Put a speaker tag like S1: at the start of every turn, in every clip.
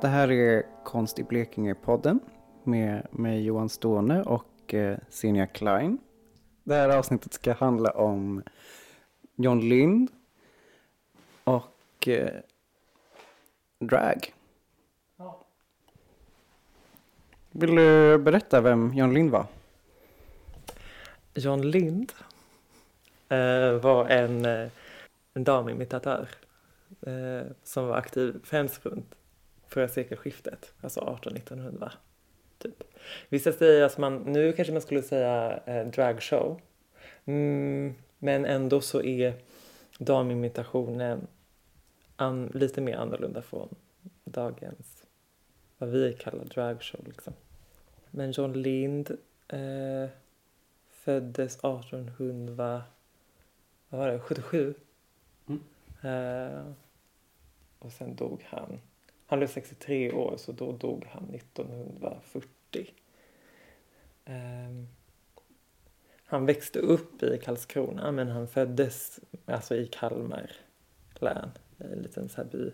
S1: Det här är Konst i Blekinge-podden med mig Johan Ståne och eh, Senja Klein. Det här avsnittet ska handla om John Lind och eh, drag. Vill du berätta vem John Lind var?
S2: John Lind eh, var en, eh, en damimitatör eh, som var aktiv främst runt förra sekelskiftet, alltså 1800-1900. Typ. Vissa säger att man, nu kanske man skulle säga eh, dragshow, mm, men ändå så är damimitationen an, lite mer annorlunda från dagens, vad vi kallar dragshow. Liksom. Men John Lind eh, föddes 1800, vad var det, 77?
S1: Mm.
S2: Eh, och sen dog han. Han blev 63 år så då dog han 1940. Um, ehm, han växte upp i Karlskrona men han föddes alltså i Kalmar län, i en liten så här by.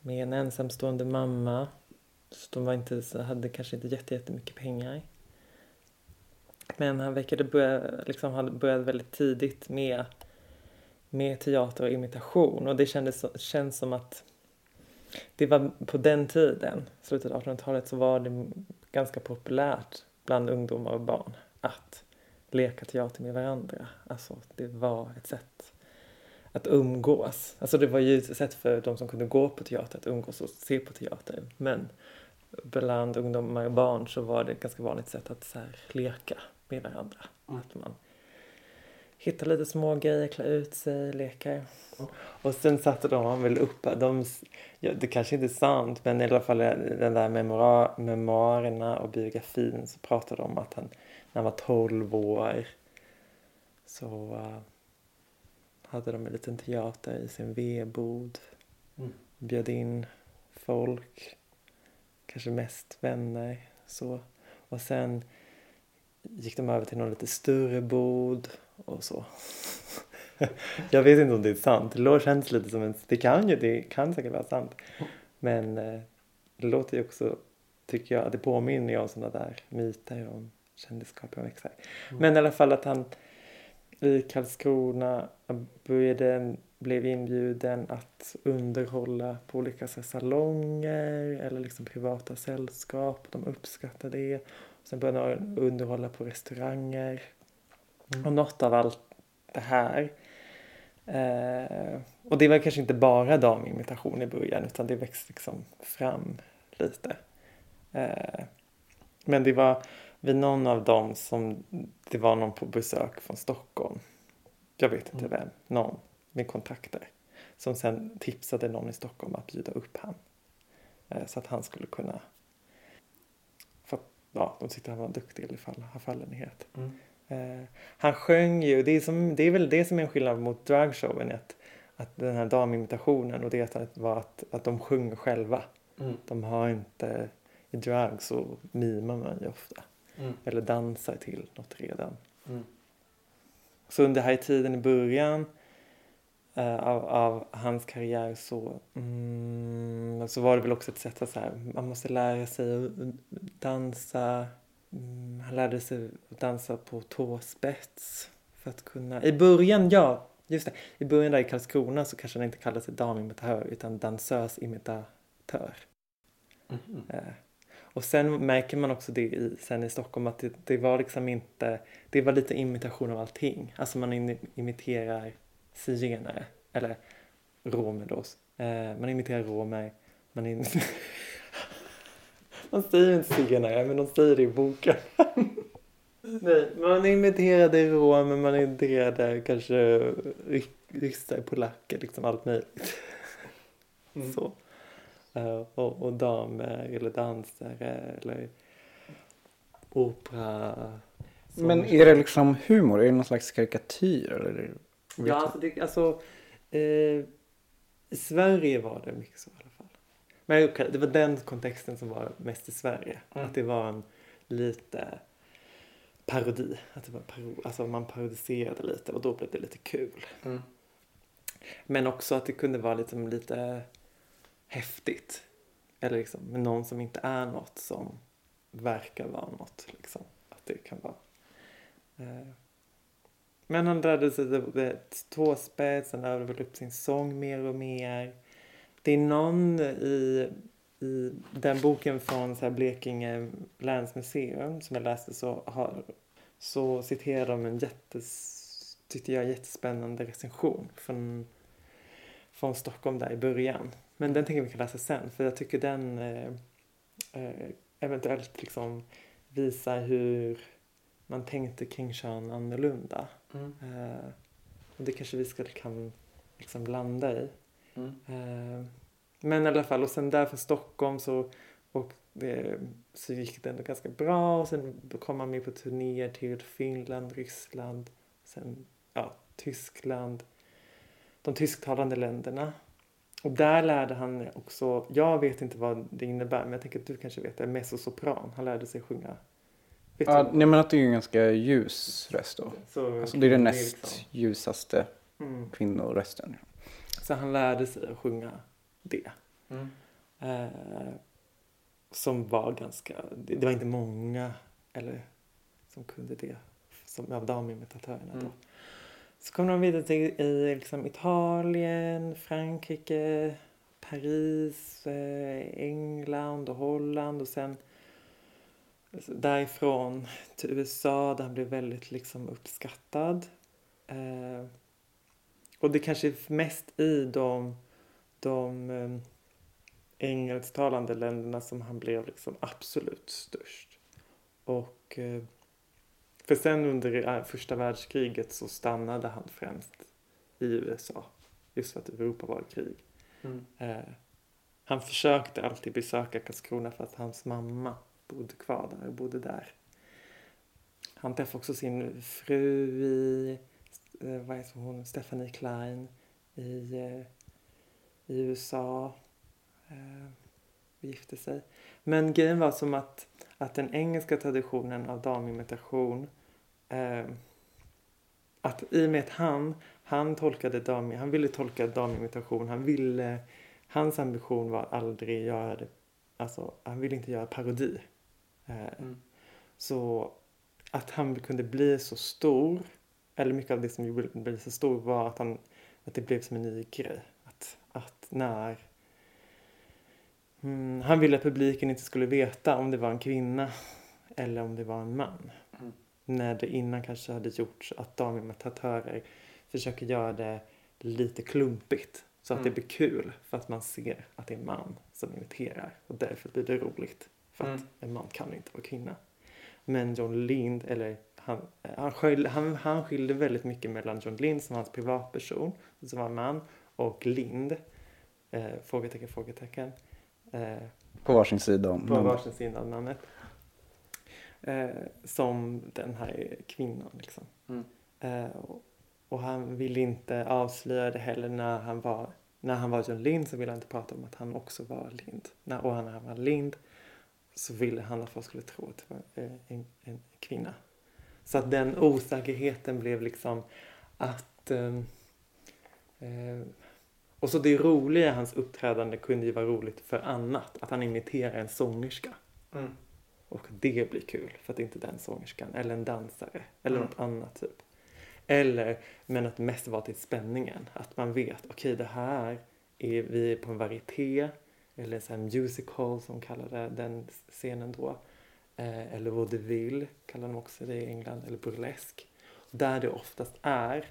S2: Med en ensamstående mamma. Så de var inte, så hade kanske inte jättemycket pengar. Men han verkade börja, liksom, han började väldigt tidigt med, med teater och imitation. Och det kändes, känns som att det var på den tiden, slutet av 1800-talet, så var det ganska populärt bland ungdomar och barn att leka teater med varandra. Alltså det var ett sätt att umgås. Alltså det var ju ett sätt för de som kunde gå på teater att umgås och se på teater. Men bland ungdomar och barn så var det ett ganska vanligt sätt att så här, leka med varandra.
S1: Mm.
S2: Att man hittar lite små grejer, klär ut sig, leker. Och sen satte de väl upp, de, ja, det kanske inte är sant, men i alla fall den där memoarerna och biografin så pratade de om att han, när han var 12 år så uh, hade de en liten teater i sin vedbod.
S1: Mm.
S2: Bjöd in folk, kanske mest vänner. Så. Och sen gick de över till någon lite större bod och så. jag vet inte om det är sant. Det känns lite som en... Det kan ju, det kan säkert vara sant. Men eh, det låter ju också, tycker jag, det påminner ju om sådana där myter om kändisskap och växer.
S1: Mm.
S2: Men i alla fall att han i Karlskrona började, blev inbjuden att underhålla på olika så salonger eller liksom privata sällskap. De uppskattade det. Sen började han underhålla på restauranger.
S1: Mm.
S2: Och något av allt det här. Eh, och det var kanske inte bara damimitation i början utan det växte liksom fram lite. Eh, men det var vid någon av dem som det var någon på besök från Stockholm. Jag vet inte
S1: Mm.
S2: vem. Någon med kontakter. Som sen tipsade någon i Stockholm att bjuda upp han. Eh, så att han skulle kunna... För att, ja, de tyckte han var duktig i alla fall, ha fallenhet.
S1: Mm.
S2: Eh, han sjöng ju, det är, som, det är väl det som är en skillnad mot dragshowen. Att, att den här damimitationen och det att, var att, att de sjunger själva.
S1: Mm.
S2: De har inte, i drag så mimar man ju ofta.
S1: Mm.
S2: Eller dansar till något redan.
S1: Mm.
S2: Så under här tiden i början eh, av, av hans karriär så, mm, så var det väl också ett sätt att så här, man måste lära sig att dansa. Mm, han lärde sig att dansa på tåspets för att kunna... I början, ja, just det. I början där i Karlskrona så kanske han inte kallade sig damimitatör utan dansösimitatör.
S1: Mm.
S2: Eh, Och sen märker man också det i, sen i Stockholm att det, det var liksom inte, det var lite imitation av allting. Alltså man in, imiterar zigenare, eller romer då. Eh, man imiterar romer, man in... Man säger inte zigenare, men de säger det i boken. Nej, man imiterade romer, man imiterade kanske ry- ryssar, polacker, liksom allt möjligt.
S1: Mm.
S2: Så. Eh, och, och damer eller dansare eller opera.
S1: Men är det liksom humor? Är det någon slags karikatyr? Eller?
S2: Ja, alltså, det, alltså eh, i Sverige var det mycket så. Men okej, det var den kontexten som var mest i Sverige.
S1: Mm.
S2: Att det var en lite parodi. Att det var paro, alltså man parodiserade lite och då blev det lite kul.
S1: Mm.
S2: Men också att det kunde vara lite, lite häftigt. eller liksom med någon som inte är något som verkar vara något. Liksom. Att det kan vara. Eh. Men han lärde sig det tvåspets, han övade upp sin sång mer och mer. Det är någon i, i den boken från så här Blekinge länsmuseum som jag läste så, har, så citerar de en jättes, tyckte jag, jättespännande recension från, från Stockholm där i början. Men den tänker vi kan läsa sen för jag tycker den eh, eh, eventuellt liksom visar hur man tänkte kring kön annorlunda.
S1: Mm.
S2: Eh, och det kanske vi ska kan liksom landa i.
S1: Mm.
S2: Eh, men i alla fall, och sen där från Stockholm så, och, eh, så gick det ändå ganska bra. Och sen kom man med på turnéer till Finland, Ryssland, sen ja, Tyskland, de tysktalande länderna. Och där lärde han också, jag vet inte vad det innebär, men jag tänker att du kanske vet det, mezzosopran. Han lärde sig sjunga. Vet
S1: Ja,
S2: du?
S1: nej men att det är en ganska ljus röst då.
S2: Så,
S1: Alltså det är den näst
S2: liksom-
S1: ljusaste
S2: Mm.
S1: kvinnorösten.
S2: Så han lärde sig att sjunga det. Eh, som var ganska, det, det var inte många eller, som kunde det som, av damimittatörerna då.
S1: Mm.
S2: Så kom de vidare till i, liksom, Italien, Frankrike, Paris, eh, England och Holland och sen alltså, därifrån till USA där han blev väldigt liksom, uppskattad. Eh, och det kanske är mest i de, de eh, engelsktalande länderna som han blev liksom absolut störst. Och eh, för sen under eh, första världskriget så stannade han främst i USA. Just för att Europa var i krig.
S1: Mm.
S2: Eh, han försökte alltid besöka Karlskrona för att hans mamma bodde kvar där och bodde där. Han träffade också sin fru i, vad heter hon, Stephanie Klein i, eh, i USA. Eh, gifte sig. Men grejen var som att, att den engelska traditionen av damimitation eh, att i och med att han, han tolkade dam, han ville tolka damimitation, han ville, hans ambition var att aldrig göra det, alltså han ville inte göra parodi. Eh,
S1: Mm.
S2: Så att han kunde bli så stor, eller mycket av det som gjorde bli så stor var att, han, att det blev som en ny grej. Att, att när mm, han ville att publiken inte skulle veta om det var en kvinna eller om det var en man.
S1: Mm.
S2: När det innan kanske hade gjorts att damimitatörer försöker göra det lite klumpigt. Så att
S1: Mm.
S2: det blir kul för att man ser att det är en man som imiterar. Och därför blir det roligt. För att
S1: Mm.
S2: en man kan inte vara kvinna. Men John Lind, eller han, han, skilde, han, han skilde väldigt mycket mellan John Lind som hans privatperson, som var en man, och Lind, eh, frågetecken, frågetecken, eh,
S1: På varsin sida om
S2: på
S1: namnet.
S2: varsin sida av namnet. Eh, som den här kvinnan liksom.
S1: Mm.
S2: Eh, och, och han ville inte avslöja det heller när han var när han var John Lind så ville han inte prata om att han också var Lind. När, och när han var Lind så ville han att folk skulle tro att det var eh, en, en kvinna. Så att den osäkerheten blev liksom att... ehm, eh, och så det roliga i hans uppträdande kunde ju vara roligt för annat. Att han imiterar en sångerska.
S1: Mm.
S2: Och det blir kul för att det inte är den sångerskan. Eller en dansare. Eller
S1: Mm.
S2: något annat typ. Eller, men att mest vara till spänningen. Att man vet, okej det här är vi är på en varieté. Eller så här musical som kallar det, den scenen då. Eh, eller vaudeville kallar de också det i England. Eller burlesk. Där det oftast är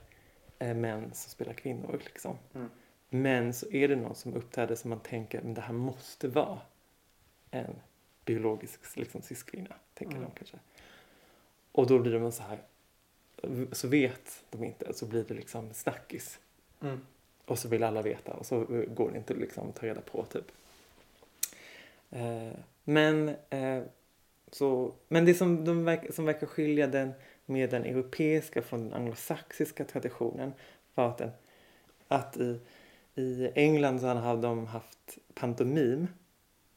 S2: eh, män som spelar kvinnor liksom.
S1: Mm.
S2: Men så är det någon som uppträder som man tänker, men det här måste vara en biologisk liksom, cis-kvinna, tänker
S1: Mm.
S2: de kanske. Och då blir de så här, så vet de inte, så blir det liksom snackis.
S1: Mm.
S2: Och så vill alla veta och så går det inte liksom att ta reda på typ. Eh, men, eh, så, men det som, de verk, som verkar skilja den med den europeiska från den anglosaxiska traditionen var att, den, att i, i England så hade de haft pantomim.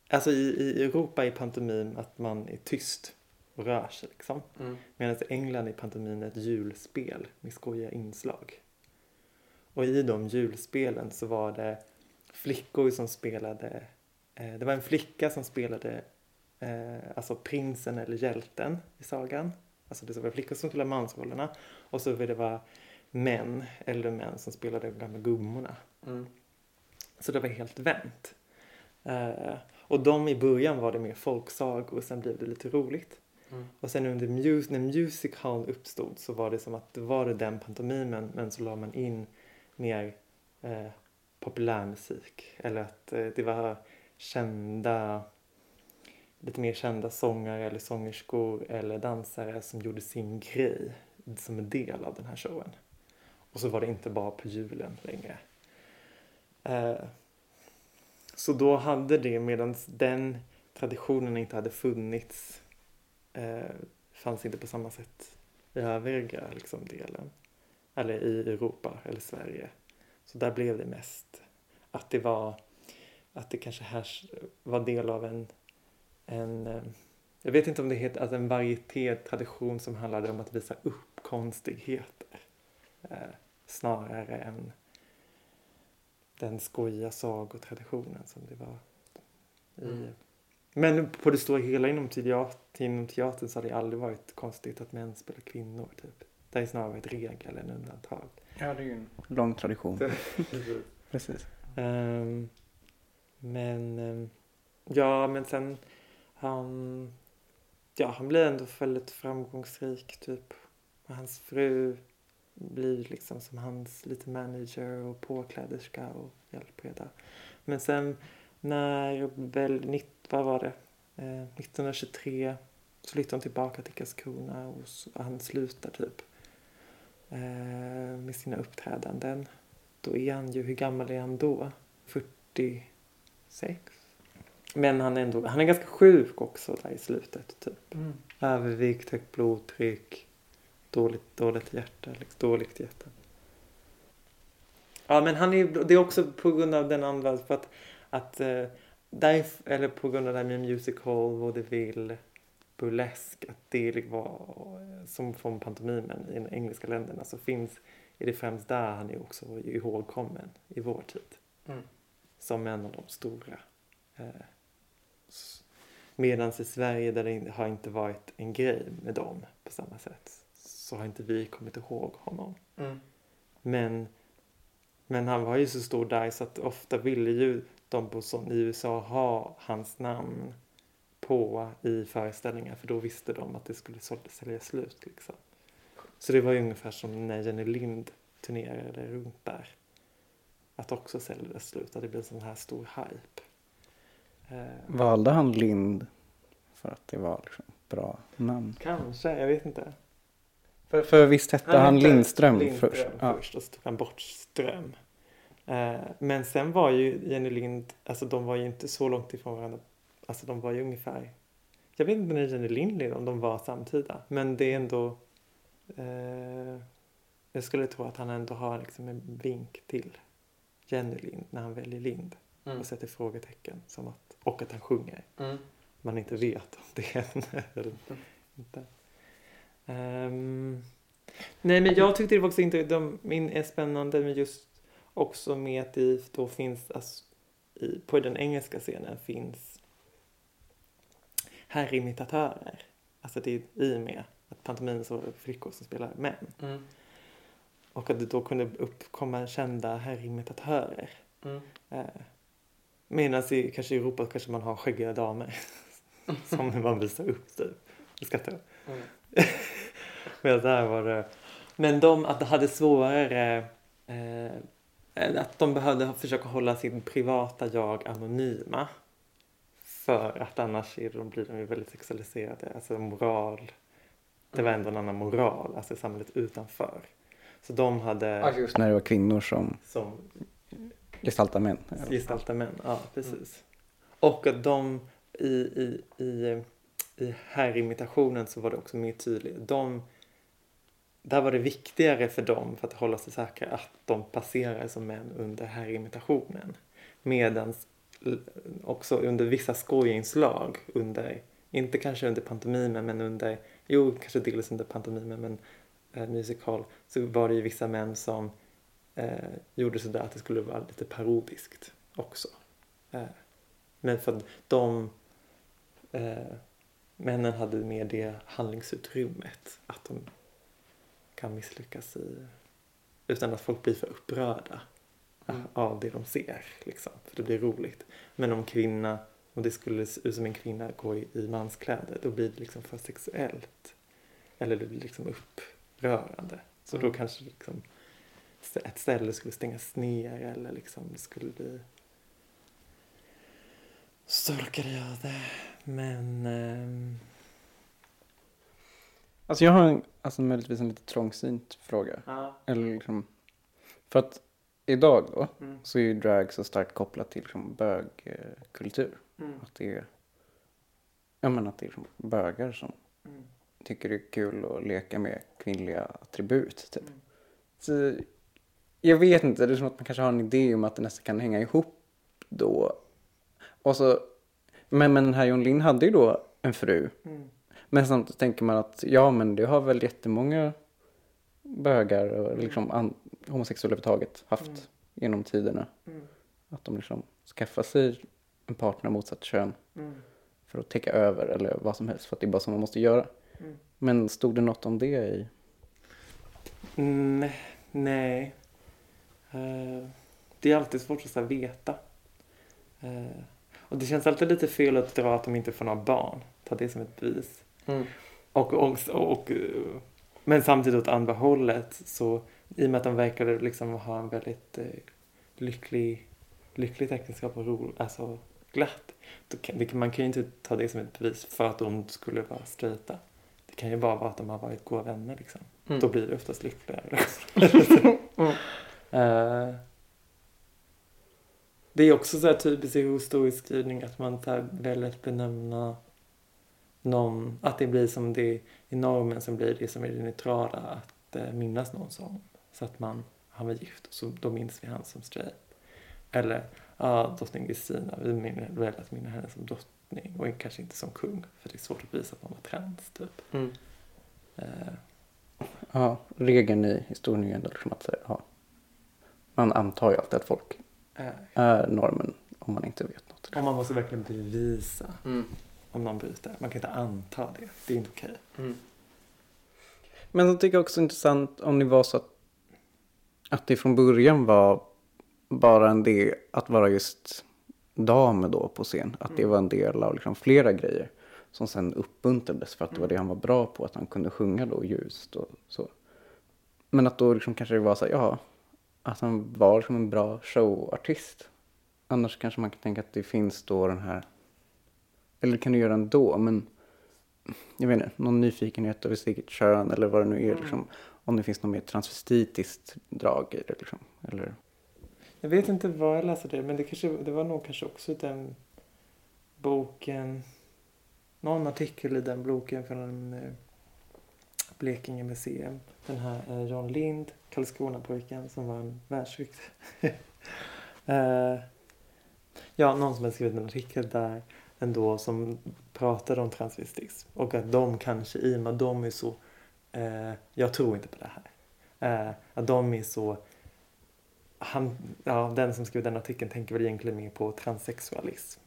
S2: Alltså i, i Europa är pantomim att man är tyst och rör sig liksom.
S1: Mm.
S2: Medan i England är pantomin ett julspel med skojiga inslag. Och i de julspelen så var det flickor som spelade eh, det var en flicka som spelade eh, alltså prinsen eller hjälten i sagan. Alltså det var flickor som spelade mansrollerna och så ville det vara män, äldre män som spelade de gamla gummorna.
S1: Mm.
S2: Så det var helt vänt. Eh, och de i början var det mer folksagor och sen blev det lite roligt.
S1: Mm.
S2: Och sen under mus när Music Hall uppstod så var det som att det var det den pantomimen men så la man in mer eh, populärmusik. Eller att eh, det var kända, lite mer kända sångare eller sångerskor eller dansare som gjorde sin grej som en del av den här showen. Och så var det inte bara på julen längre. Eh, så då hade det, medan den traditionen inte hade funnits, eh, fanns inte på samma sätt i övriga liksom, delen. Eller i Europa eller Sverige. Så där blev det mest att det var, att det kanske här var del av en, en eh, jag vet inte om det heter, alltså en varieté-tradition som handlade om att visa upp konstigheter. Eh, snarare än den skojiga sagotraditionen som det var i...
S1: Mm.
S2: Men på det stora hela inom, teater, inom teatern så har det aldrig varit konstigt att män spelar kvinnor. Typ. Det är snarare ett regel än undantag.
S1: Ja, det är ju en lång tradition. Precis.
S2: Ehm, men ehm, ja, men sen han, ja, han blir ändå väldigt framgångsrik typ. Och hans fru blir liksom som hans lite manager och påkläderska och hjälpreda. Men sen när väl, vad var det, eh, 1923 så flyttar hon tillbaka till Karlskrona och och han slutar typ eh, med sina uppträdanden. Då är han ju, hur gammal är han då? 46? Men han är ändå, han är ganska sjuk också där i slutet typ.
S1: Mm.
S2: Övervikt, högt blodtryck, dåligt, dåligt hjärta, liksom, dåligt hjärta. Ja men han är, det är också på grund av den andra, för att, att eh, där, eller på grund av det här med musical, vaudeville, burlesk, att det var som från pantomimen i de engelska länderna så finns, är det främst där han är också ihågkommen i vår tid.
S1: Mm.
S2: Som en av de stora. Eh, Medan i Sverige där det har inte varit en grej med dem på samma sätt så har inte vi kommit ihåg honom.
S1: Mm.
S2: Men, men han var ju så stor där så att ofta ville ju de på som i USA ha hans namn på i föreställningar för då visste de att det skulle sälja slut. Liksom. Så det var ju ungefär som när Jenny Lind turnerade runt där. Att också sälja slut, att det blev en sån här stor hype. Eh,
S1: Valde han Lind för att det var liksom bra namn?
S2: kanske, jag vet inte.
S1: För, för visst hette han,
S2: hette
S1: Lindström,
S2: Lindström
S1: först? Ja.
S2: först och så tog han bort Ström. Eh, men sen var ju Jenny Lind, alltså de var ju inte så långt ifrån varandra. Alltså de var ju ungefär, jag vet inte när Jenny Lind led, om de var samtida. Men det är ändå, eh, jag skulle tro att han ändå har liksom en vink till Jenny Lind när han väljer Lind
S1: Mm.
S2: och sätter frågetecken. Som att, och att han sjunger
S1: Mm.
S2: man inte vet om det är en eller inte. Ehm, nej men jag tyckte det var också inte, de min är spännande men just också med att det då finns, alltså, i, på den engelska scenen finns herrimitatörer. Alltså det är i och med att pantomimen så flickor som spelar män.
S1: Mm.
S2: Och att det då kunde uppkomma kända herrimitatörer.
S1: Mm.
S2: Eh, Medan i, kanske i Europa kanske man har skäggiga damer som man visar upp typ. Jag skrattar.
S1: Mm.
S2: Men där var det... Men de att de hade svårare eh, att de behövde försöka hålla sin privata jag anonyma. För att annars är de, blir de ju väldigt sexualiserade. Alltså moral. Det var ändå en annan moral, alltså samhället utanför. Så de hade
S1: Ja, just när det var kvinnor som
S2: som
S1: gestaltar män.
S2: Gestalta män, ja precis. Och att de i, i, i, i herrimitationen så var det också mer tydligt. De, där var det viktigare för dem för att hålla sig säkra att de passerar som män under herrimitationen. Medan också under vissa skojinslag under, inte kanske under pantomimen men under, jo kanske delvis under pantomimen men eh, musical så var det ju vissa män som eh, gjorde sådär att det skulle vara lite parodiskt också. Eh, Men för att de eh, männen hade mer det handlingsutrymmet. Att de kan misslyckas i, utan att folk blir för upprörda
S1: Mm.
S2: av det de ser. Liksom, för det blir roligt. Men om kvinna, om det skulle se ut som en kvinna går i, i manskläder då blir det liksom för sexuellt. Eller det blir liksom upprörande. Så då
S1: Mm.
S2: kanske liksom ett ställe skulle stängas ner eller liksom det skulle bli så tolkade jag det. Men ehm,
S1: Alltså jag har en, alltså möjligtvis en lite trångsynt fråga.
S2: ja.
S1: Eller liksom, för att idag då
S2: Mm.
S1: så är ju drag så starkt kopplat till liksom bögkultur.
S2: Mm.
S1: Att det är, jag menar att det är liksom bögar som
S2: Mm.
S1: tycker det är kul att leka med kvinnliga attribut. Typ.
S2: Mm.
S1: Så, jag vet inte, det är som att man kanske har en idé om att det nästan kan hänga ihop då. Och så, men, men den här John Linn hade ju då en fru.
S2: Mm.
S1: Men samtidigt tänker man att ja men det har väl jättemånga bögar och liksom an, homosexuella överhuvudtaget haft
S2: Mm.
S1: genom tiderna.
S2: Mm.
S1: Att de liksom skaffar sig en partner av motsatt kön
S2: Mm.
S1: för att täcka över eller vad som helst för att det är bara så man måste göra.
S2: Mm.
S1: Men stod det något om det i?
S2: Mm, nej. Eh, det är alltid svårt att så veta. Eh, och det känns alltid lite fel att dra att de inte får några barn. Ta det som ett bevis. Och, och, och, eh, men samtidigt åt andra hållet så i och med att de verkade liksom ha en väldigt eh, lycklig, lyckligt äktenskap och ro, alltså glatt. Kan, det, man kan ju inte ta det som ett bevis för att de skulle vara straighta. Det kan ju bara vara att de har varit goda vänner liksom.
S1: Mm.
S2: Då blir det oftast lyckligare.
S1: Mm.
S2: Eh, det är också så här typiskt i historieskrivning att man så väljer att benämna någon, att det blir som det i normen som blir det som är det neutrala att eh, minnas någon som. Så att man, han var gift och så då minns vi han som straight. Eller, ja, drottning Kristina, vi minner- väljer att minna henne som drottning och kanske inte som kung för det är svårt att visa att man var trans typ.
S1: Mm.
S2: Eh,
S1: Ja, regeln i historien är ändå liksom att säga, ja. Man antar ju alltid att folk
S2: eh,
S1: är normen om man inte vet något.
S2: och man måste verkligen bevisa
S1: Mm.
S2: om någon bryter. Man kan inte anta det. Det är inte okej.
S1: Men jag tycker också intressant om det var så att, att det från början var bara en del att vara just dam då på scen. Att det
S2: Mm.
S1: var en del av liksom flera grejer som sen uppmuntrades för att det var
S2: Mm.
S1: det han var bra på. Att han kunde sjunga då ljust och så. Men att då liksom kanske det var så här, ja, att han var liksom en bra showartist. Annars kanske man kan tänka att det finns då den här, eller kan du göra ändå, men jag vet inte, någon nyfikenhet över sitt kön eller vad det nu är.
S2: Mm.
S1: Liksom, om det finns något mer transvestitiskt drag i det. Liksom. Eller,
S2: Jag vet inte var jag läste det, men det, kanske, det var nog kanske också den boken, någon artikel i den boken från eh, Blekinge museum. Den här eh, John Lind, Karlskrona-pojken som var en världsrykt. eh, ja, någon som har skrivit en artikel där ändå som pratade om transvestism och att de kanske i och med att de är så, eh, jag tror inte på det här, eh, att de är så han, ja, den som skrev den artikeln tänker väl egentligen mer på transsexualism.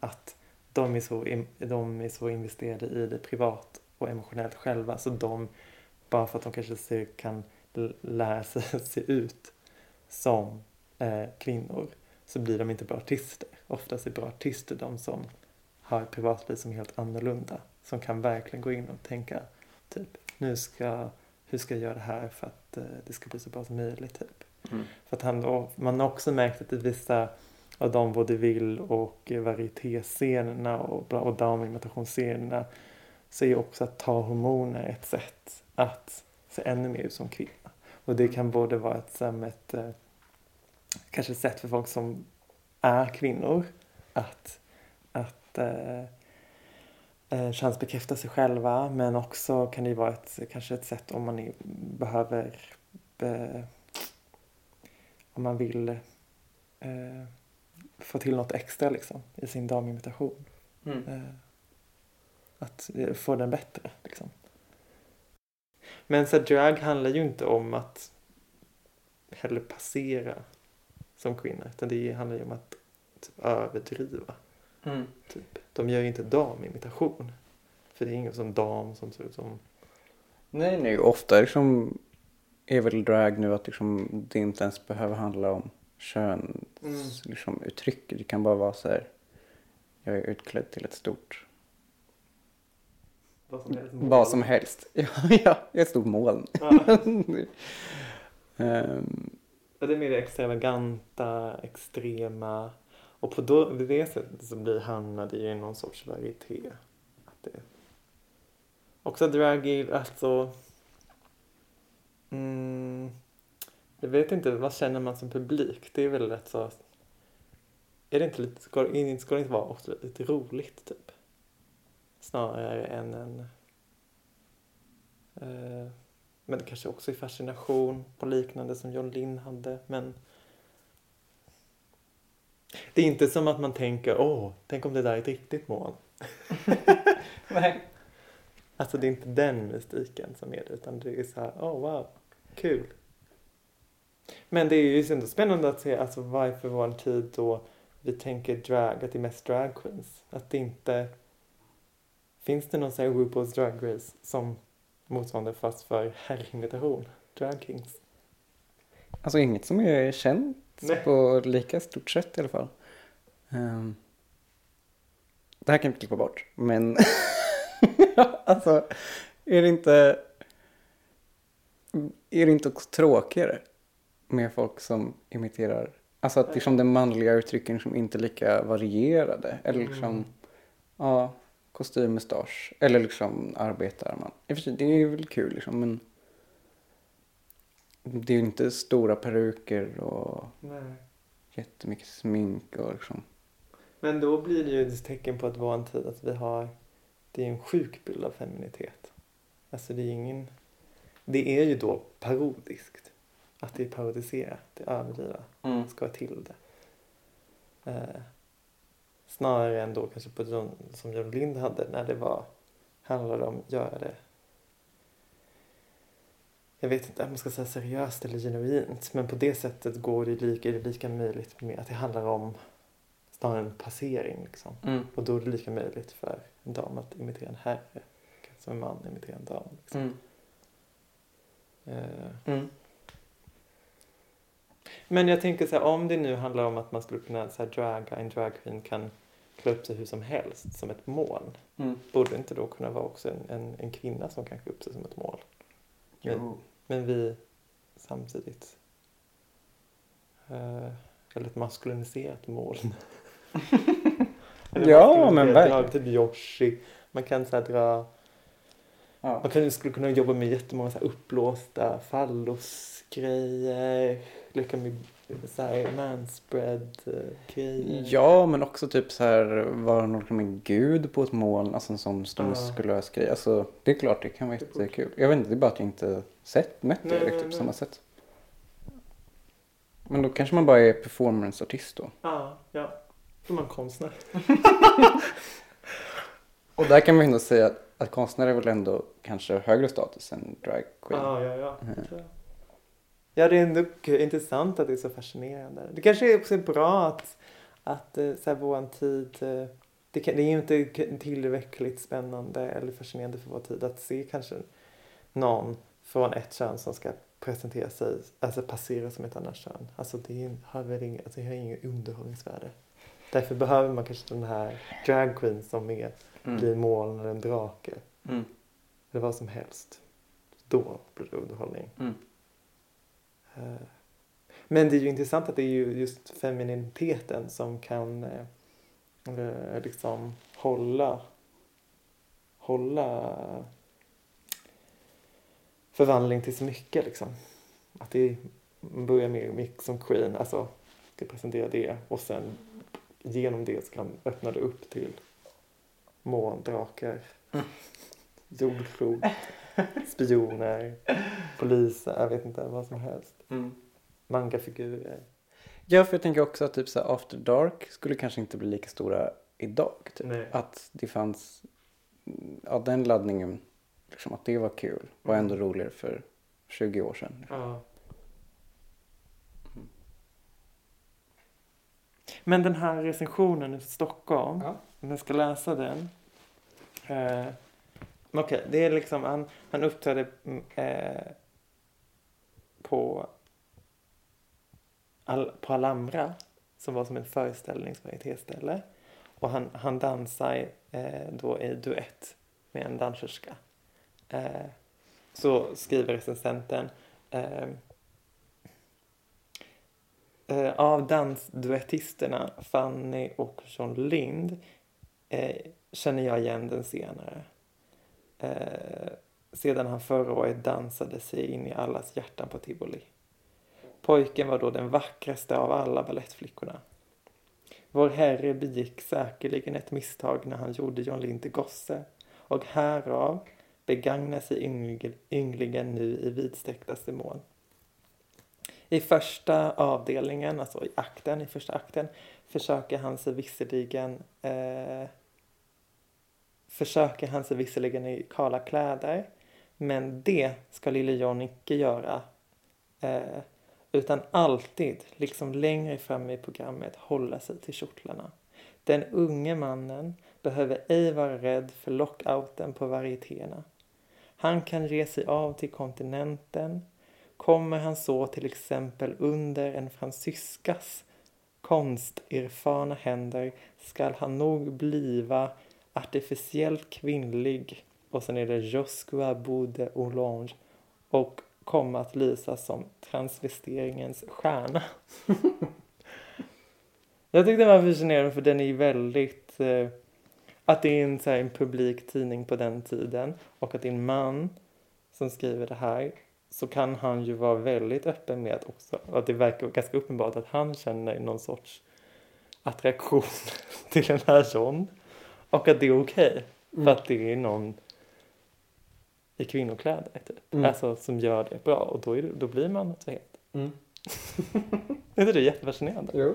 S2: Att de är, så, de är så investerade i det privat och emotionellt själva så de, bara för att de kanske ser, kan lära sig se ut som eh, kvinnor så blir de inte bra artister. Oftast är bra artister de som har ett privatliv som är helt annorlunda. Som kan verkligen gå in och tänka typ, nu ska, hur ska jag göra det här för att eh, det ska bli så bra som möjligt typ.
S1: Mm.
S2: För att han, man har också märkt att i vissa av de vaudeville och varietéscenerna och, och damimitatationsscenerna så är också att ta hormoner ett sätt att se ännu mer ut som kvinna. Och det kan både vara ett, ett eh, kanske ett sätt för folk som är kvinnor att, att eh, eh, chansbekräfta sig själva men också kan det vara ett, kanske ett sätt om man är, behöver eh, om man vill eh, få till något extra liksom i sin damimitation. Eh, att eh, få den bättre liksom. Men så drag handlar ju inte om att heller passera som kvinna utan det handlar ju om att typ, överdriva.
S1: Mm.
S2: Typ. De gör ju inte damimitation. För det är ingen som dam som ser ut som...
S1: Nej, nej, ofta liksom är väl drag nu att liksom det inte ens behöver handla om kön,
S2: Mm.
S1: liksom uttryck. Det kan bara vara så här, jag är utklädd till ett stort,
S2: Vad som helst.
S1: vad som helst. Ja, ja, jag stort moln.
S2: Ja. Ja, det är mer det extravaganta, extrema. Och på då, det sättet så blir hamnar det i någon sorts varieté. Att det... Också drag är alltså... Mm, jag vet inte, vad känner man som publik? Det är väl rätt så... Är det inte lite, ska, det- ska det inte vara också lite roligt typ? Snarare än en... Eh, men kanske också är fascination på liknande som John Lynn hade. Men det är inte som att man tänker, åh, tänk om det där är ett riktigt moln.
S1: Nej.
S2: Alltså det är inte den mystiken som är det, utan det är så här, åh wow, kul. Men det är ju ändå spännande att se alltså varför vår tid då vi tänker drag, att det är mest drag queens. Att det inte... Finns det någon sån här RuPaul's Drag Race som motsvarande fast för herrimitation? Drag kings?
S1: Alltså inget som är känt
S2: Nej.
S1: på lika stort sätt i alla fall. Ehm, det här kan vi klippa bort, men alltså är det inte är det inte också tråkigare med folk som imiterar Alltså att liksom den manliga uttrycken som inte är lika varierade. Eller liksom,
S2: Mm.
S1: ja, kostym, mustasch. Eller liksom arbetar man. Det är väl kul liksom men det är ju inte stora peruker och
S2: Nej.
S1: jättemycket smink och liksom.
S2: Men då blir det ju ett tecken på att vara en tid att vi har, det är en sjuk bild av feminitet. Alltså det är ingen, det är ju då parodiskt. Att det är parodiserat, det överdriva, ska vara till det. Eh, snarare än då kanske på John, som John Lind hade när det var, handlade om att göra det jag vet inte om man ska säga seriöst eller genuint men på det sättet går det lika, är det lika möjligt med att det handlar om snarare en passering liksom.
S1: Mm.
S2: Och då är det lika möjligt för en dam att imitera en herre som en man imiterar en dam. Liksom.
S1: Mm.
S2: Eh,
S1: Mm.
S2: Men jag tänker så här, om det nu handlar om att man skulle kunna så här, draga, en dragqueen kan klä upp sig hur som helst som ett moln.
S1: Mm.
S2: Borde inte då kunna vara också en, en, en kvinna som kan klä upp sig som ett moln?
S1: Jo.
S2: Men vi samtidigt... Eh, eller ett maskuliniserat moln. Eller
S1: Ja, men verkligen.
S2: Typ Yoshi. Man kan så här dra...
S1: Ja.
S2: Man kan, skulle kunna jobba med jättemånga så här uppblåsta fallosgrejer. Leka med så här manspread-grejer.
S1: ja, men också typ så här vara någon en gud på ett moln. Alltså en sån stor
S2: Ja.
S1: muskulös grej. Alltså det är klart det kan vara jättekul. Jag vet inte, det är bara att jag inte sett, mött det riktigt på samma sätt. Men då kanske man bara är performanceartist då.
S2: Ja, ja. Då är man konstnär.
S1: Och där kan man ju ändå säga att, att konstnär är väl ändå kanske högre status än drag queen.
S2: Ja, ja, ja.
S1: Mm.
S2: Ja, det är ändå intressant att det är så fascinerande. Det kanske också är bra att, att eh, så här, vår tid... eh, Det, kan, det är ju inte tillräckligt spännande eller fascinerande för vår tid att se kanske någon från ett kön som ska presentera sig, alltså passera som ett annat kön. Alltså det har väl inget, alltså det har inget underhållningsvärde. Därför behöver man kanske den här drag queen som är, blir en moln eller en drake.
S1: Mm.
S2: Eller vad som helst. Då blir det underhållning.
S1: Mm.
S2: Eh, Men det är ju intressant att det är ju just femininiteten som kan eh, eh, liksom hålla hålla förvandling till så mycket liksom. Att det börjar med mix som queen, alltså ska presentera det och sen genom det så kan öppna det upp till moln, drakar,
S1: Mm.
S2: jordklot, spioner, poliser, jag vet inte vad som helst.
S1: Mm.
S2: Mangafigurer.
S1: Ja, för jag tänker också att typ så här After Dark skulle kanske inte bli lika stora idag. Typ.
S2: Nej.
S1: Att det fanns, ja den laddningen, liksom att det var kul, var ändå
S2: Mm.
S1: roligare för 20 år sedan.
S2: Ja. Men den här recensionen i Stockholm,
S1: Ja.
S2: om jag ska läsa den. Eh, Okej, Okej, det är liksom, han, han uppträdde mm, eh, på, Al, på Alhambra, som var som en föreställningsvarietéställe. Och han, han dansar eh, då i duett med en danserska. Eh, så skriver recensenten eh, eh, av dansduettisterna Fanny och John Lind eh, känner jag igen den senare. Eh, sedan han förra året dansade sig in i allas hjärtan på tivoli. Pojken var då den vackraste av alla ballettflickorna. Vår Herre begick säkerligen ett misstag när han gjorde John Lind till gosse och härav begagnar sig ynglingen nu i vidsträcktaste mån. I första avdelningen, alltså i akten, i första akten, försöker han sig visserligen eh, försöker han sig visserligen i kala kläder, men det ska lille John icke göra. Eh, utan alltid, liksom längre fram i programmet, hålla sig till kjortlarna. Den unge mannen behöver ej vara rädd för lockouten på varietéerna. Han kan ge sig av till kontinenten. Kommer han så till exempel under en fransyskas konsterfarna händer skall han nog bliva artificiellt kvinnlig och sen är det Josqua Bode Olange och komma att lysa som transvesteringens stjärna. Jag tyckte den var fascinerande för den är väldigt eh, att det är en, så här, en publik tidning på den tiden och att det är en man som skriver det här så kan han ju vara väldigt öppen med också att det verkar ganska uppenbart att han känner någon sorts attraktion till den här John och att det är okej
S1: Mm.
S2: för att det är någon i kvinnokläder typ.
S1: Mm.
S2: Alltså som gör det bra och då, är det, då blir man attraherad.
S1: Mm.
S2: är inte det jättefascinerande?
S1: Jo.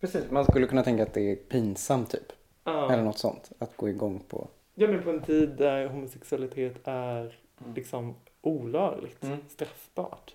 S1: Precis, man skulle kunna tänka att det är pinsamt typ. Eller
S2: Ja.
S1: något sånt. Att gå igång på.
S2: ja men på en tid där homosexualitet är liksom olagligt,
S1: Mm.
S2: straffbart.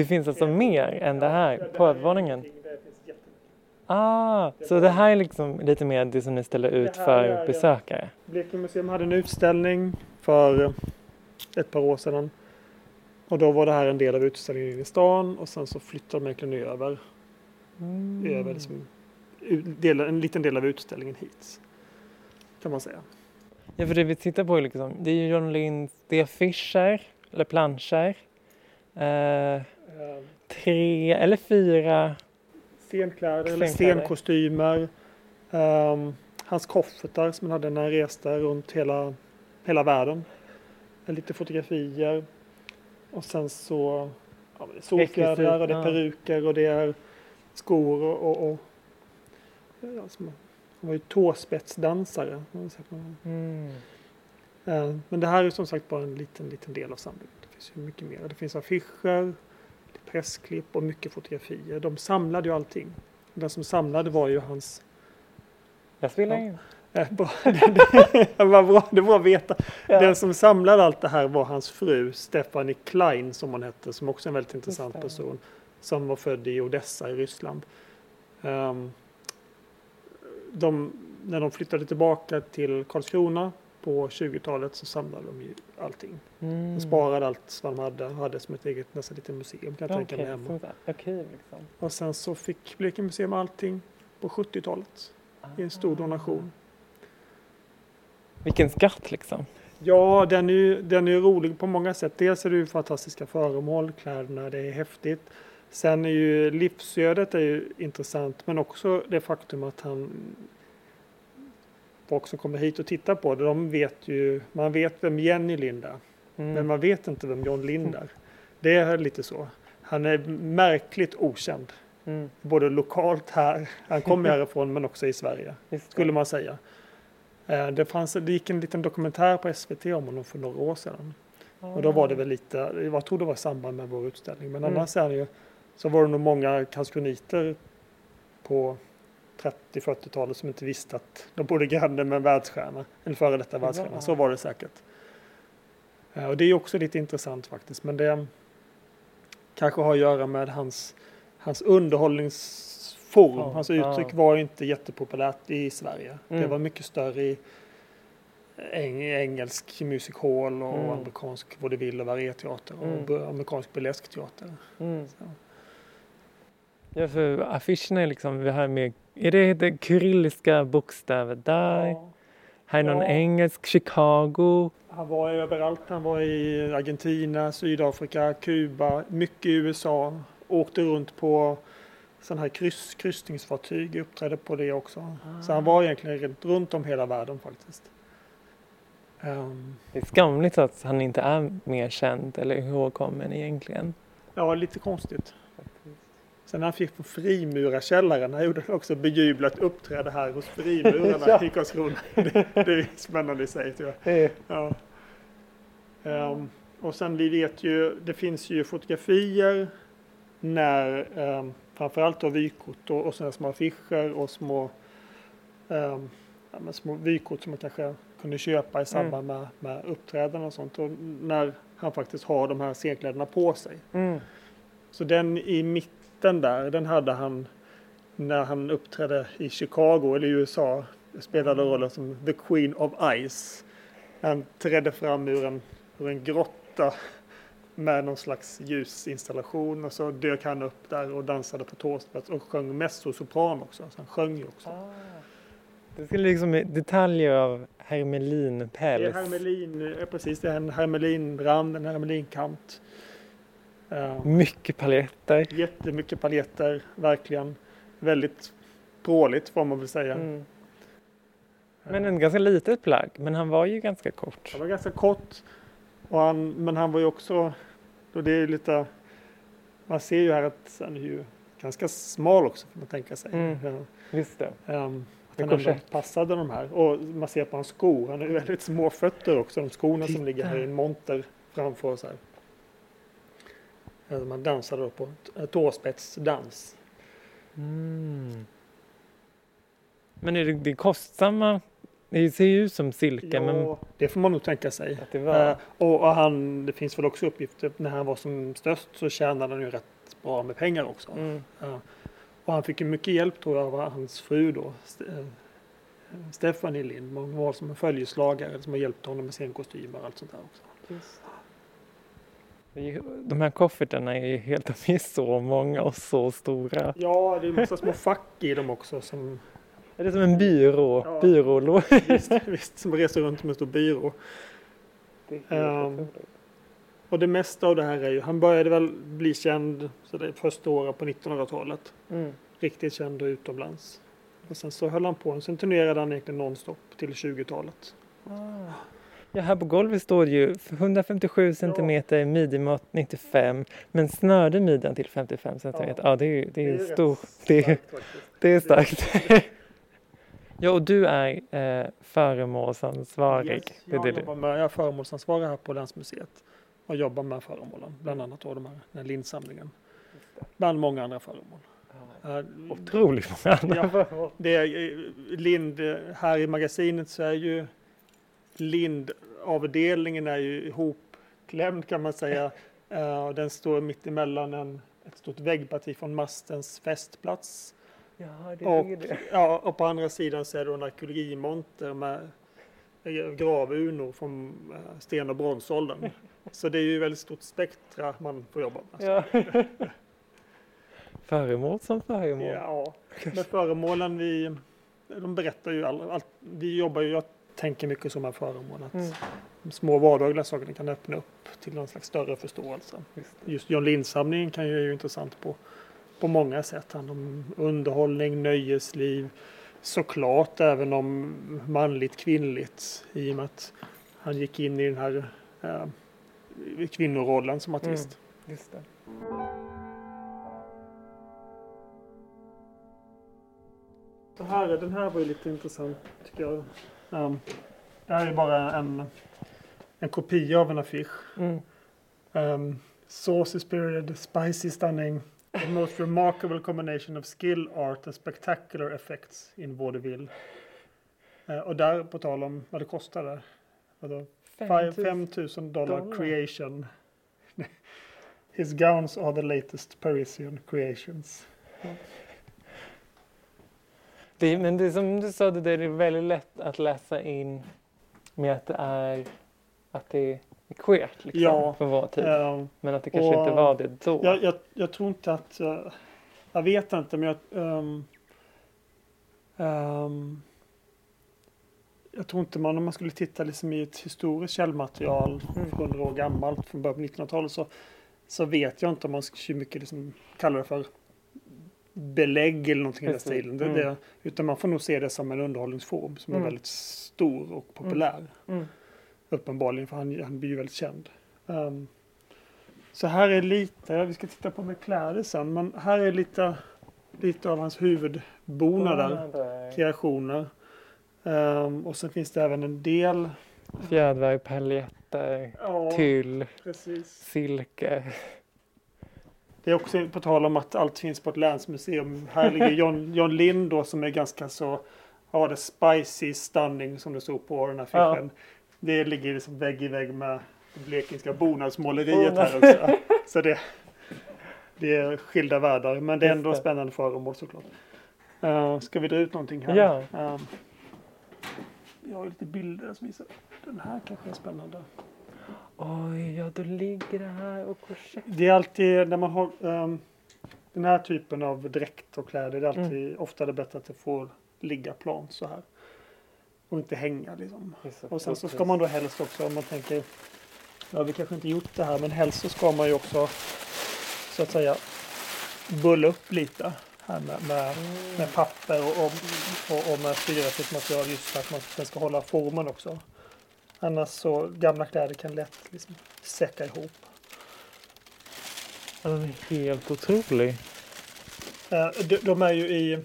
S2: Det finns alltså mer än det här på övervåningen? Ah, så det här är liksom lite mer det som ni ställer ut för besökare?
S3: Blekinge museum hade en utställning för eh, ett par år sedan. Och då var det här en del av utställningen i stan och sen så flyttade de egentligen över,
S2: Mm.
S3: över liksom, del, en liten del av utställningen hit. Kan man säga.
S2: Ja, för det vi tittar på är liksom, det är John Linds, det är affischer, eller planscher. Eh, tre eller fyra,
S3: Scenkläder eller
S2: Scenkläder.
S3: scenkostymer. ehm, hans koffertar som han hade när han reste runt hela, hela världen. Lite fotografier. Och sen så ja, det är solfjädrar och det är peruker och det är skor och... och, och ja, som, han var ju tåspetsdansare.
S2: mm.
S3: Eh, Men det här är som sagt bara en liten, liten del av samlingen. Finns ju mycket mer. Det finns affischer, pressklipp och mycket fotografier. De samlade ju allting. Den som samlade var ju hans...
S2: jag spelar
S3: Ja.
S2: in.
S3: Eh, bra. det, var bra, det var att veta.
S2: Ja.
S3: Den som samlade allt det här var hans fru Stephanie Klein som hon hette, som också är en väldigt intressant person. Som var född i Odessa i Ryssland. Ehm, de, när de flyttade tillbaka till Karlskrona på 20-talet så samlade de ju allting.
S2: Mm.
S3: De sparade allt vad de hade, hade som ett eget nästan litet museum kan jag tänka mig hemma.
S2: arkiv liksom.
S3: Och sen så fick Blekinge museum allting på 70-talet i en stor donation.
S2: Vilken skatt liksom.
S3: Ja, den är ju den är rolig på många sätt. Dels är det ju fantastiska föremål, kläderna, det är häftigt. Sen är ju livsödet är ju intressant, men också det faktum att han folk som kommer hit och tittar på det, de vet ju, man vet vem Jenny Lind är,
S2: Mm.
S3: men man vet inte vem John Lind är. Det är lite så. Han är märkligt okänd,
S2: Mm.
S3: både lokalt här, han kommer härifrån, men också i Sverige skulle man säga. Eh, Det, fanns, det gick en liten dokumentär på SVT om honom för några år sedan. Och då var det väl lite, jag tror det var i samband med vår utställning, men
S2: Mm.
S3: annars är det ju, så var det nog många karlskroniter på 30-40-talet som inte visste att de bodde granne med en världsstjärna, en före detta världsstjärna.
S2: Ja.
S3: Så var det säkert. Eh, Och det är också lite intressant faktiskt, men det kanske har att göra med hans, hans underhållningsform.
S2: Ja,
S3: Hans uttryck
S2: ja.
S3: var inte jättepopulärt i Sverige. Det
S2: Mm.
S3: var mycket större i eng engelsk music hall och
S2: Mm.
S3: amerikansk vaudeville och varieteater och
S2: Mm.
S3: amerikansk burleskteater.
S2: Mm. Ja, för affischerna är liksom, vi har med, är det, det kyrilliska bokstäver där?
S3: Ja.
S2: Här är någon
S3: Ja.
S2: engelsk, Chicago.
S3: Han var överallt. Han var i Argentina, Sydafrika, Kuba, mycket i USA. Åkte runt på sådana här kryss, kryssningsfartyg, uppträdde på det också. Så han var egentligen runt, om hela världen faktiskt. Ehm,
S2: Det är skamligt att han inte är mer känd eller ihågkommen egentligen.
S3: ja, lite konstigt. Sen när han fick på Frimurarkällaren, han gjorde också bejublat uppträde här hos frimurarna
S2: Ja.
S3: i Karlskrona. Det, det är spännande i sig tror jag. Ja. Ehm, och sen vi vet ju, det finns ju fotografier när um, framförallt då vykort och, och sådana små affischer och små, ehm, ja, men små vykort som man kanske kunde köpa i samband med, med uppträdanden och sånt. Och när han faktiskt har de här scenkläderna på sig.
S2: Mm.
S3: Så den i mitten där, den hade han när han uppträdde i Chicago eller i USA. Spelade rollen som The Queen of Ice. Han trädde fram ur en, ur en grotta med någon slags ljusinstallation och så dök han upp där och dansade på tåspets och sjöng mezzosopran också. Så han sjöng ju också.
S2: Det skulle liksom detaljer av
S3: Det är
S2: hermelinpäls.
S3: hermelin, ja, precis, det är en hermelinrand, en hermelinkant.
S2: Mycket paljetter.
S3: Jättemycket paljetter, verkligen. Väldigt pråligt får man väl säga.
S2: Mm. Men en ganska litet plagg, men han var ju ganska kort.
S3: Han var ganska kort. Och han, men han var ju också, och det är lite, man ser ju här att han är ju ganska smal också får man tänka sig.
S2: Mm.
S3: Ja.
S2: Just det.
S3: Ehm, att han ändå passade de här. Och man ser på hans skor, han har ju väldigt små fötter också, de skorna som
S2: Titta.
S3: ligger här i en monter framför oss här. Eh, Man dansade då på tåspetsdans.
S2: Mm. Men är det, det kostsamma? Det ser ju ut som silke, men
S3: Ja, det får man nog tänka sig.
S2: att det var...
S3: Eh, och, och han, det finns väl också uppgifter, när han var som störst så tjänade han ju rätt bra med pengar också.
S2: Mm.
S3: Och han fick ju mycket hjälp tror jag av hans fru då, St- eh, Lind. Hon var som en följeslagare som har hjälpt honom med scenkostymer och allt sånt där också.
S2: Det är ju- De här koffertarna är ju helt, de är så många och så stora.
S3: Ja, det är en massa små fack i dem också som,
S2: Är det som en byrå?
S3: Ja.
S2: Byrålåda?
S3: visst, visst, som reser runt med en stor byrå. Ehm, Och det mesta av det här är ju, han började väl bli känd så det första året på 1900-talet.
S2: Mm.
S3: Riktigt känd och utomlands. Och sen så höll han på, sen turnerade han egentligen nonstop till 20-talet.
S2: Ah. Ja, här på golvet står det ju 157 centimeter, midjemått 95, men snörde midjan till 55 centimeter. Ja, det är, det är, stor. Det är,
S3: starkt faktiskt.
S2: det är starkt. ja, och du är eh, föremålsansvarig.
S3: Yes,
S2: det är
S3: jag,
S2: det du.
S3: jobbar med, jag är föremålsansvarig här på Länsmuseet och jobbar med föremålen, bland annat då de här, den här lindsamlingen. Bland många andra föremål. Eh,
S2: Otroligt många andra
S3: Ja.
S2: föremål.
S3: Det är, eh, Lind, här i magasinet så är ju Lind-avdelningen är ju ihopklämd kan man säga. Och den står mitt emellan en, ett stort väggparti från mastens fästplats.
S2: Ja, det
S3: Och,
S2: det.
S3: ja, och på andra sidan så är det en arkeologimonter med eh, gravurnor från eh, sten och bronsåldern. Så det är ju väldigt stort spektra man får jobba med.
S2: Ja. Föremål som föremål.
S3: Ja, men föremålen vi, de berättar ju all, allt. Vi jobbar ju, jag tänker mycket som här föremål. Att
S2: Mm.
S3: de små vardagliga sakerna kan öppna upp till någon slags större förståelse.
S2: Just
S3: Just John Lind-samlingen kan ju, är ju intressant på, på många sätt. Handlar om underhållning, nöjesliv, såklart även om manligt, kvinnligt. I och med att han gick in i den här eh, kvinnorollen som artist.
S2: Just det.
S3: Så här, den här var ju lite intressant tycker jag. Um, det här är bara en, en kopia av en affisch.
S2: Mm.
S3: Um, saucy spirited, spicy stunning. The most remarkable combination of skill, art and spectacular effects in vaudeville. Eh, och där, på tal om vad det kostade. Vadå?
S2: 5000.
S3: 5000 dollar creation. His gowns are the latest Parisian creations.
S2: Det, men det som du sa, det där är väldigt lätt att läsa in med att det är att det är queert liksom,
S3: Ja,
S2: för vår tid.
S3: Eh,
S2: Men att det kanske
S3: och-
S2: inte var det då.
S3: jag, jag, jag tror inte att... eh, jag vet inte, men jag... ehm, ehm, jag tror inte man, om man skulle titta liksom i ett historiskt källmaterial,
S2: Mm.
S3: 100 år gammalt, från början på 1900-talet, så, så vet jag inte om man så mycket liksom kallar det för belägg eller någonting i den stilen. Det,
S2: Mm.
S3: det, utan man får nog se det som en underhållningsform som är
S2: Mm.
S3: väldigt stor och populär.
S2: Mm.
S3: Uppenbarligen, för han, han blir ju väldigt känd. Ehm, så här är lite, vi ska titta på med kläder sen, men här är lite, lite av hans huvudbonader,
S2: Bonader.
S3: kreationer. Ehm, och sen finns det även en del...
S2: Fjädrar, paljetter,
S3: Ja,
S2: tyll,
S3: precis.
S2: silke.
S3: Det är också på tal om att allt finns på ett länsmuseum. Här ligger John, John Lind då som är ganska så, ja det spicy stunning som det stod på den här
S2: Ja.
S3: affischen. Det ligger liksom vägg i vägg med det blekingska bonadsmåleriet här också. Så det, det är skilda världar men det är ändå spännande föremål såklart. Uh, ska vi dra ut någonting här?
S2: Ja.
S3: Ehm, vi har lite bilder som visar. Den här kanske är spännande.
S2: Oj, ja då ligger det här och korsett.
S3: Det är alltid när man har ehm, den här typen av dräkt och kläder. Det är alltid
S2: Mm.
S3: ofta det bättre att det får ligga plant så här. Och inte hänga liksom. Och sen så ska man då helst också om man tänker. Ja vi kanske inte gjort det här men helst så ska man ju också så att säga bulla upp lite här med, med, med papper och, och, och, och med fyrrättigt material just för att man ska hålla formen också. Annars så gamla kläder kan lätt liksom säcka ihop.
S2: Den är helt otrolig.
S3: Eh, de, de är ju i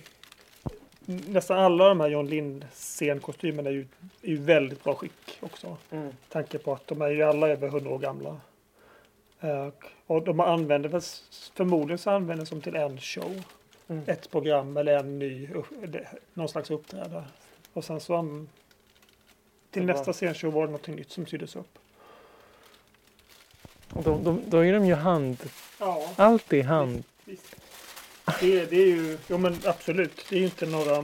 S3: nästan alla de här John Lind scenkostymerna är ju i väldigt bra skick också.
S2: Mm.
S3: tanke på att de är ju alla över 100 år gamla. Eh, och de använder förmodligen så använder de som till en show.
S2: Mm.
S3: Ett program eller en ny, någon slags uppträdare. Och sen så till
S2: Det var-
S3: nästa scenshow var det något nytt som syddes upp.
S2: Och de, de, då är de ju hand.
S3: Ja,
S2: Allt är hand.
S3: visst. Det, det är ju, jo men absolut, det är ju inte några, eh,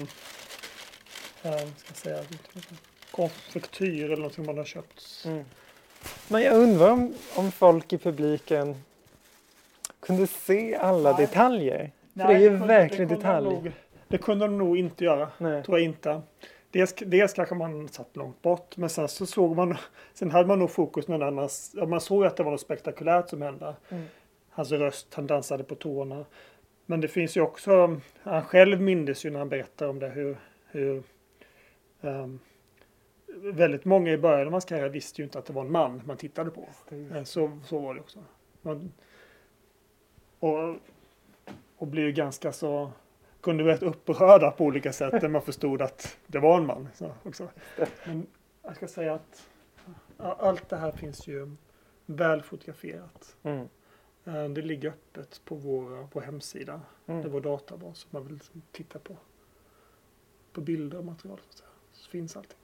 S3: ska jag säga, det konfektyr eller någonting man har köpt.
S2: Mm. Men jag undrar om, om folk i publiken kunde se alla
S3: Nej.
S2: detaljer. För det är ju
S3: kunde-
S2: verkligen
S3: det kunde de
S2: detalj.
S3: Nog, det kunde de nog inte göra.
S2: Nej.
S3: Tror jag inte. Dels, dels kanske man satt långt bort, men sen så såg man, sen hade man nog fokus någon annans. Ja, man såg att det var något spektakulärt som hände.
S2: Mm.
S3: Hans röst, han dansade på tårna. Men det finns ju också, han själv mindes ju när han berättar om det hur, hur ehm, väldigt många i början av hans karriär visste ju inte att det var en man man tittade på. Så, så var det också. Man, och, och blev ju ganska så kunde bli upprörda på olika sätt när man förstod att det var en man. Så också. Men jag ska säga att allt det här finns ju väl fotograferat.
S2: Mm.
S3: Eh, Det ligger öppet på vår, på hemsida. Det är
S2: Mm.
S3: vår databas som man vill titta på. På bilder och material så, så finns allting.